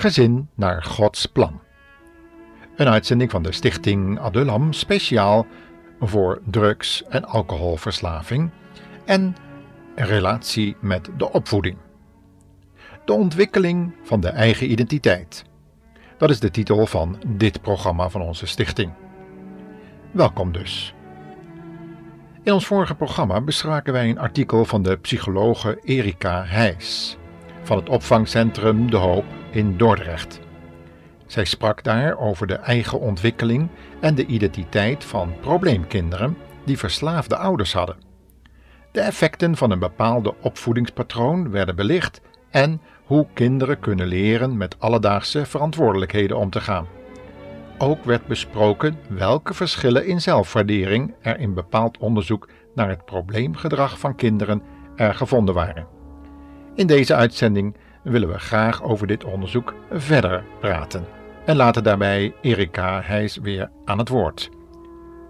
Gezin naar Gods plan. Een uitzending van de stichting Adulam speciaal voor drugs- en alcoholverslaving en relatie met de opvoeding. De ontwikkeling van de eigen identiteit. Dat is de titel van dit programma van onze stichting. Welkom dus. In ons vorige programma bespraken wij een artikel van de psychologe Erika Heijs van het opvangcentrum De Hoop in Dordrecht. Zij sprak daar over de eigen ontwikkeling en de identiteit van probleemkinderen die verslaafde ouders hadden. De effecten van een bepaalde opvoedingspatroon werden belicht en hoe kinderen kunnen leren met alledaagse verantwoordelijkheden om te gaan. Ook werd besproken welke verschillen in zelfwaardering er in bepaald onderzoek naar het probleemgedrag van kinderen er gevonden waren. In deze uitzending willen we graag over dit onderzoek verder praten en laten daarbij Erika Heijs weer aan het woord.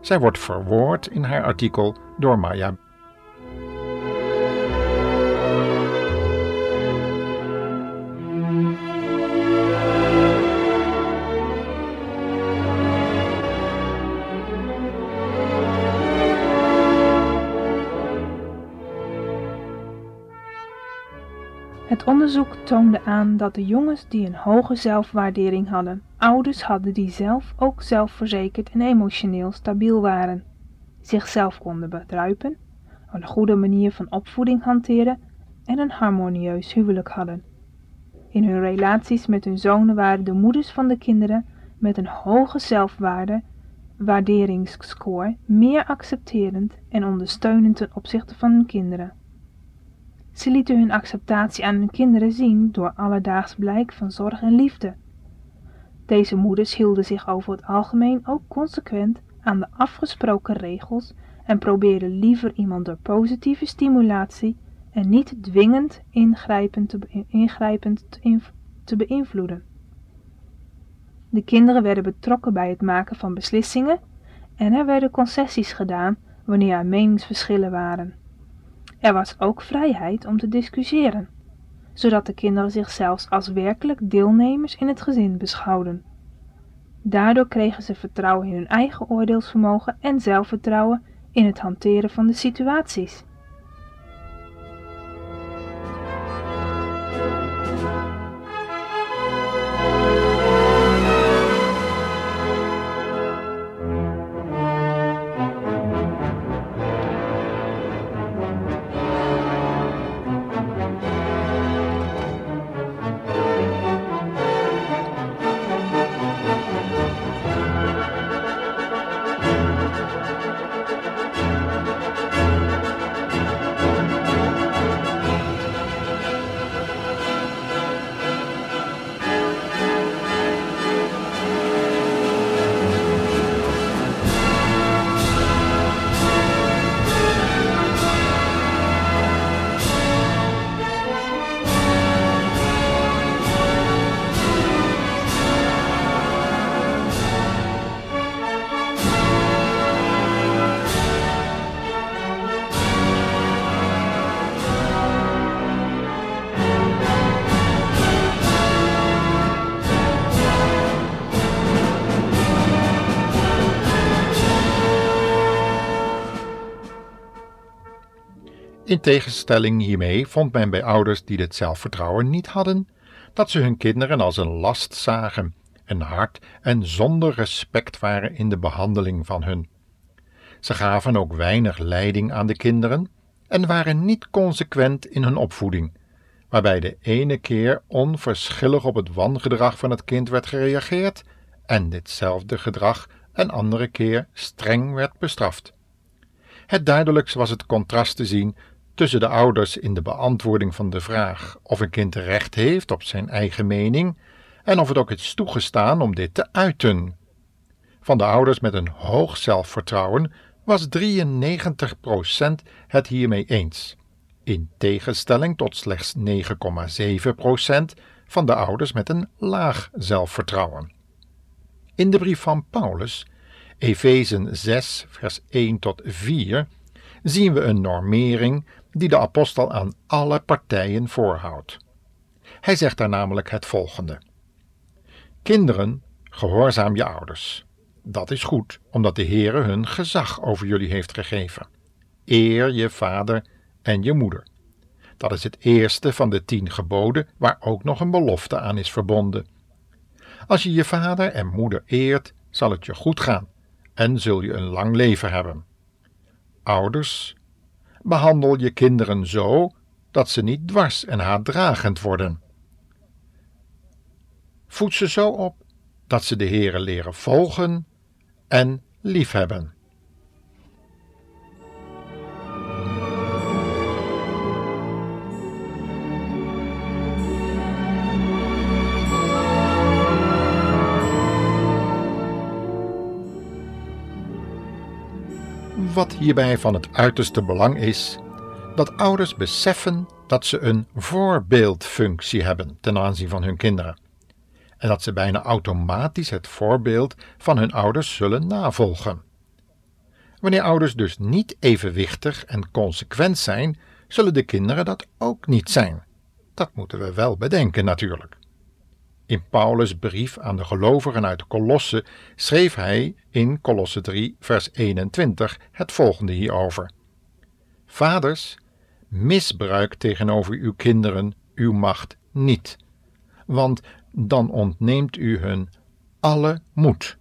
Zij wordt verwoord in haar artikel door Maya Het onderzoek toonde aan dat de jongens die een hoge zelfwaardering hadden, ouders hadden die zelf ook zelfverzekerd en emotioneel stabiel waren, zichzelf konden bedruipen, een goede manier van opvoeding hanteren en een harmonieus huwelijk hadden. In hun relaties met hun zonen waren de moeders van de kinderen met een hoge zelfwaarde, meer accepterend en ondersteunend ten opzichte van hun kinderen. Ze lieten hun acceptatie aan hun kinderen zien door alledaags blijk van zorg en liefde. Deze moeders hielden zich over het algemeen ook consequent aan de afgesproken regels en probeerden liever iemand door positieve stimulatie en niet dwingend ingrijpend te, te beïnvloeden. De kinderen werden betrokken bij het maken van beslissingen en er werden concessies gedaan wanneer er meningsverschillen waren. Er was ook vrijheid om te discussiëren, zodat de kinderen zichzelf als werkelijk deelnemers in het gezin beschouwden. Daardoor kregen ze vertrouwen in hun eigen oordeelsvermogen en zelfvertrouwen in het hanteren van de situaties. In tegenstelling hiermee vond men bij ouders die dit zelfvertrouwen niet hadden, dat ze hun kinderen als een last zagen en hard en zonder respect waren in de behandeling van hun. Ze gaven ook weinig leiding aan de kinderen en waren niet consequent in hun opvoeding, waarbij de ene keer onverschillig op het wangedrag van het kind werd gereageerd en ditzelfde gedrag een andere keer streng werd bestraft. Het duidelijkst was het contrast te zien tussen de ouders in de beantwoording van de vraag of een kind recht heeft op zijn eigen mening en of het ook is toegestaan om dit te uiten. Van de ouders met een hoog zelfvertrouwen was 93% het hiermee eens, in tegenstelling tot slechts 9,7% van de ouders met een laag zelfvertrouwen. In de brief van Paulus, Efezen 6, vers 1 tot 4, zien we een normering die de apostel aan alle partijen voorhoudt. Hij zegt daar namelijk het volgende: Kinderen, gehoorzaam je ouders. Dat is goed, omdat de Heere hun gezag over jullie heeft gegeven. Eer je vader en je moeder. Dat is het eerste van de tien geboden, waar ook nog een belofte aan is verbonden. Als je je vader en moeder eert, zal het je goed gaan en zul je een lang leven hebben. Ouders, behandel je kinderen zo dat ze niet dwars en haatdragend worden. Voed ze zo op dat ze de Heere leren volgen en liefhebben. Wat hierbij van het uiterste belang is, dat ouders beseffen dat ze een voorbeeldfunctie hebben ten aanzien van hun kinderen. En dat ze bijna automatisch het voorbeeld van hun ouders zullen navolgen. Wanneer ouders dus niet evenwichtig en consequent zijn, zullen de kinderen dat ook niet zijn. Dat moeten we wel bedenken natuurlijk. In Paulus' brief aan de gelovigen uit Kolosse schreef hij in Kolosse 3, vers 21 het volgende hierover: Vaders, misbruik tegenover uw kinderen uw macht niet, want dan ontneemt u hun alle moed.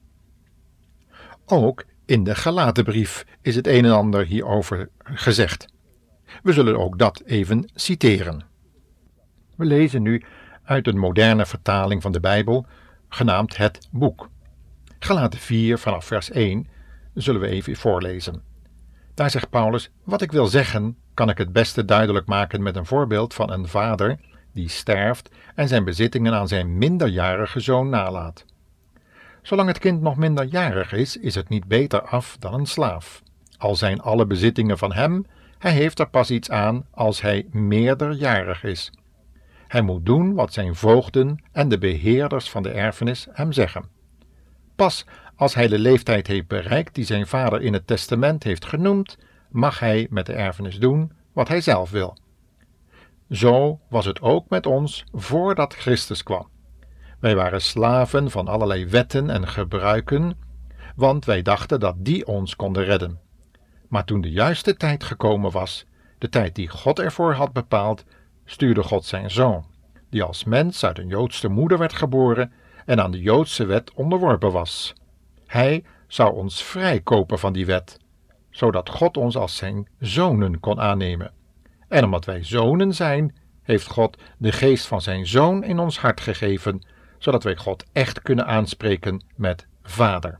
Ook in de Galatenbrief is het een en ander hierover gezegd. We zullen ook dat even citeren. We lezen nu uit een moderne vertaling van de Bijbel, genaamd Het Boek. Galaten 4 vanaf vers 1 zullen we even voorlezen. Daar zegt Paulus: Wat ik wil zeggen, kan ik het beste duidelijk maken met een voorbeeld van een vader die sterft en zijn bezittingen aan zijn minderjarige zoon nalaat. Zolang het kind nog minderjarig is, is het niet beter af dan een slaaf. Al zijn alle bezittingen van hem, hij heeft er pas iets aan als hij meerderjarig is. Hij moet doen wat zijn voogden en de beheerders van de erfenis hem zeggen. Pas als hij de leeftijd heeft bereikt die zijn vader in het testament heeft genoemd, mag hij met de erfenis doen wat hij zelf wil. Zo was het ook met ons voordat Christus kwam. Wij waren slaven van allerlei wetten en gebruiken, want wij dachten dat die ons konden redden. Maar toen de juiste tijd gekomen was, de tijd die God ervoor had bepaald, stuurde God zijn zoon, die als mens uit een Joodse moeder werd geboren en aan de Joodse wet onderworpen was. Hij zou ons vrijkopen van die wet, zodat God ons als zijn zonen kon aannemen. En omdat wij zonen zijn, heeft God de geest van zijn zoon in ons hart gegeven, zodat wij God echt kunnen aanspreken met Vader.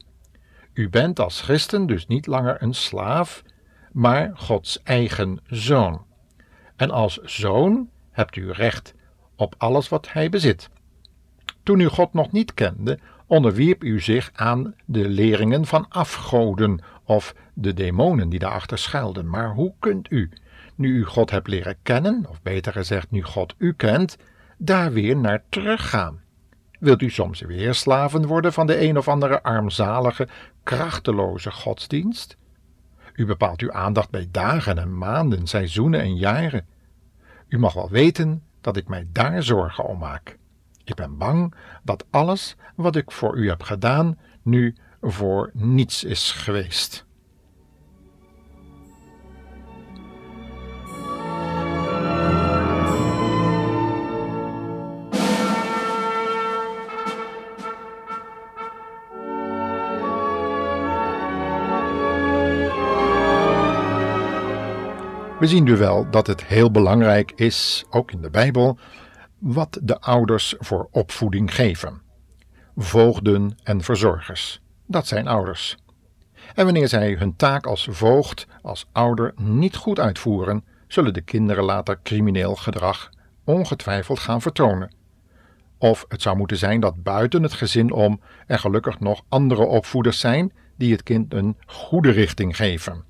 U bent als christen dus niet langer een slaaf, maar Gods eigen zoon. En als zoon hebt u recht op alles wat hij bezit. Toen u God nog niet kende, onderwierp u zich aan de leringen van afgoden of de demonen die daarachter schuilden. Maar hoe kunt u, nu u God hebt leren kennen, of beter gezegd, nu God u kent, daar weer naar teruggaan? Wilt u soms weer slaven worden van de een of andere armzalige, krachteloze godsdienst? U bepaalt uw aandacht bij dagen en maanden, seizoenen en jaren. U mag wel weten dat ik mij daar zorgen om maak. Ik ben bang dat alles wat ik voor u heb gedaan nu voor niets is geweest. We zien nu wel dat het heel belangrijk is, ook in de Bijbel, wat de ouders voor opvoeding geven. Voogden en verzorgers, dat zijn ouders. En wanneer zij hun taak als voogd, als ouder niet goed uitvoeren, zullen de kinderen later crimineel gedrag ongetwijfeld gaan vertonen. Of het zou moeten zijn dat buiten het gezin om er gelukkig nog andere opvoeders zijn die het kind een goede richting geven.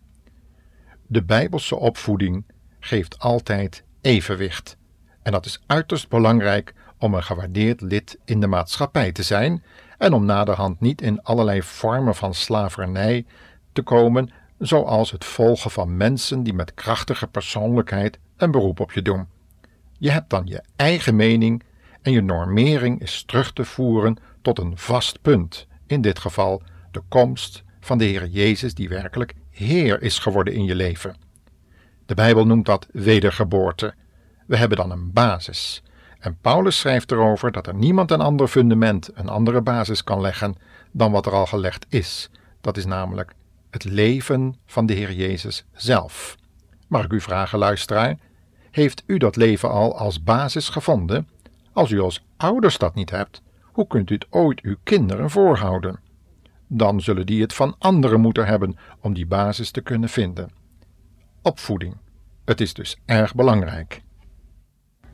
De Bijbelse opvoeding geeft altijd evenwicht. En dat is uiterst belangrijk om een gewaardeerd lid in de maatschappij te zijn en om naderhand niet in allerlei vormen van slavernij te komen, zoals het volgen van mensen die met krachtige persoonlijkheid een beroep op je doen. Je hebt dan je eigen mening en je normering is terug te voeren tot een vast punt, in dit geval de komst van de Heer Jezus, die werkelijk Heer is geworden in je leven. De Bijbel noemt dat wedergeboorte. We hebben dan een basis. En Paulus schrijft erover dat er niemand een ander fundament, een andere basis kan leggen dan wat er al gelegd is. Dat is namelijk het leven van de Heer Jezus zelf. Mag ik u vragen, luisteraar, heeft u dat leven al als basis gevonden? Als u als ouders dat niet hebt, hoe kunt u het ooit uw kinderen voorhouden? Dan zullen die het van anderen moeten hebben om die basis te kunnen vinden. Opvoeding. Het is dus erg belangrijk.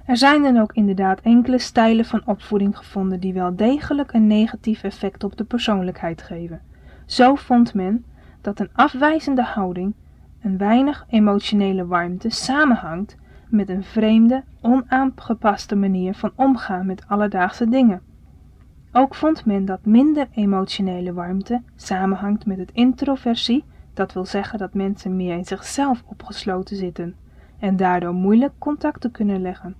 Er zijn dan ook inderdaad enkele stijlen van opvoeding gevonden die wel degelijk een negatief effect op de persoonlijkheid geven. Zo vond men dat een afwijzende houding, een weinig emotionele warmte samenhangt met een vreemde, onaangepaste manier van omgaan met alledaagse dingen. Ook vond men dat minder emotionele warmte samenhangt met het introversie, dat wil zeggen dat mensen meer in zichzelf opgesloten zitten en daardoor moeilijk contacten kunnen leggen.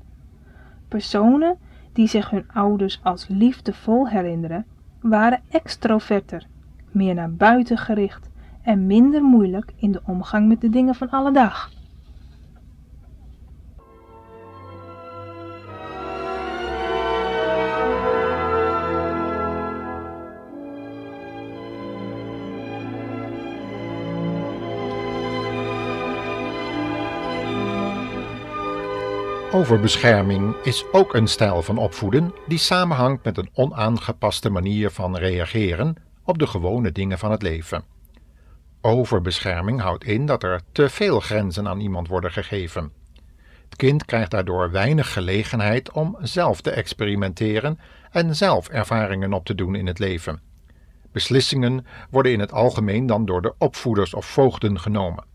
Personen die zich hun ouders als liefdevol herinneren, waren extroverter, meer naar buiten gericht en minder moeilijk in de omgang met de dingen van alle dag. Overbescherming is ook een stijl van opvoeden die samenhangt met een onaangepaste manier van reageren op de gewone dingen van het leven. Overbescherming houdt in dat er te veel grenzen aan iemand worden gegeven. Het kind krijgt daardoor weinig gelegenheid om zelf te experimenteren en zelf ervaringen op te doen in het leven. Beslissingen worden in het algemeen dan door de opvoeders of voogden genomen.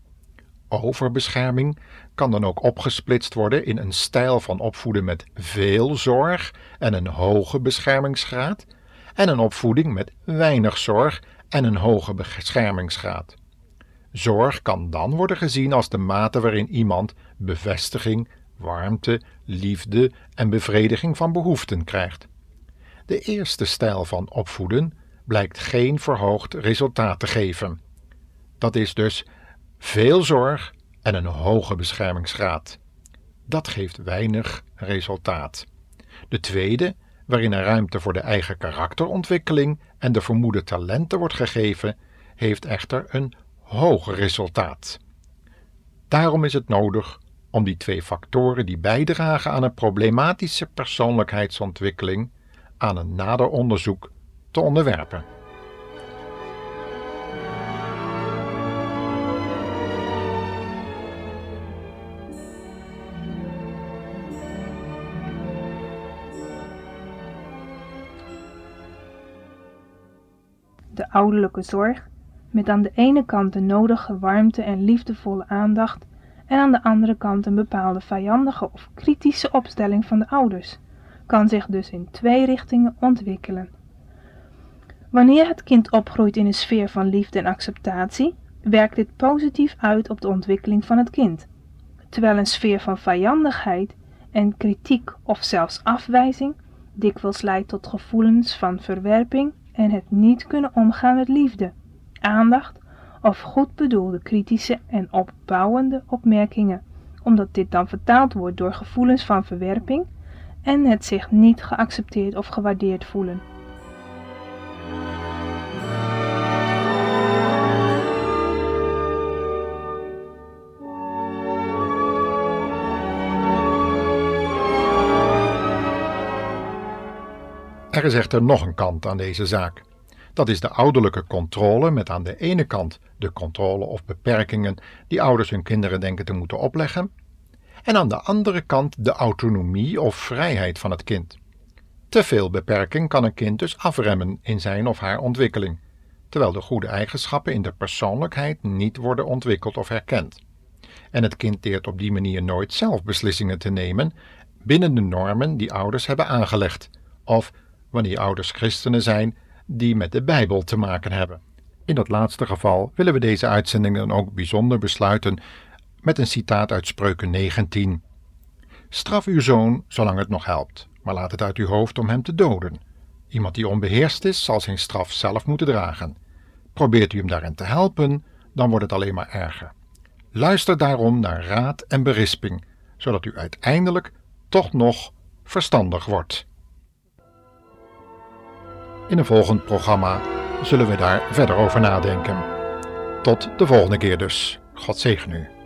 Overbescherming kan dan ook opgesplitst worden in een stijl van opvoeden met veel zorg en een hoge beschermingsgraad, en een opvoeding met weinig zorg en een hoge beschermingsgraad. Zorg kan dan worden gezien als de mate waarin iemand bevestiging, warmte, liefde en bevrediging van behoeften krijgt. De eerste stijl van opvoeden blijkt geen verhoogd resultaat te geven. Dat is dus veel zorg en een hoge beschermingsgraad. Dat geeft weinig resultaat. De tweede, waarin er ruimte voor de eigen karakterontwikkeling en de vermoede talenten wordt gegeven, heeft echter een hoger resultaat. Daarom is het nodig om die twee factoren die bijdragen aan een problematische persoonlijkheidsontwikkeling aan een nader onderzoek te onderwerpen. Ouderlijke zorg, met aan de ene kant de nodige warmte en liefdevolle aandacht en aan de andere kant een bepaalde vijandige of kritische opstelling van de ouders, kan zich dus in twee richtingen ontwikkelen. Wanneer het kind opgroeit in een sfeer van liefde en acceptatie, werkt dit positief uit op de ontwikkeling van het kind, terwijl een sfeer van vijandigheid en kritiek of zelfs afwijzing dikwijls leidt tot gevoelens van verwerping en het niet kunnen omgaan met liefde, aandacht of goed bedoelde kritische en opbouwende opmerkingen, omdat dit dan vertaald wordt door gevoelens van verwerping en het zich niet geaccepteerd of gewaardeerd voelen. Er is echter nog een kant aan deze zaak. Dat is de ouderlijke controle met aan de ene kant de controle of beperkingen die ouders hun kinderen denken te moeten opleggen, en aan de andere kant de autonomie of vrijheid van het kind. Te veel beperking kan een kind dus afremmen in zijn of haar ontwikkeling, terwijl de goede eigenschappen in de persoonlijkheid niet worden ontwikkeld of herkend. En het kind leert op die manier nooit zelf beslissingen te nemen binnen de normen die ouders hebben aangelegd, of wanneer ouders christenen zijn die met de Bijbel te maken hebben. In dat laatste geval willen we deze uitzending dan ook bijzonder besluiten met een citaat uit Spreuken 19. Straf uw zoon zolang het nog helpt, maar laat het uit uw hoofd om hem te doden. Iemand die onbeheerst is, zal zijn straf zelf moeten dragen. Probeert u hem daarin te helpen, dan wordt het alleen maar erger. Luister daarom naar raad en berisping, zodat u uiteindelijk toch nog verstandig wordt. In een volgend programma zullen we daar verder over nadenken. Tot de volgende keer dus. God zegen u.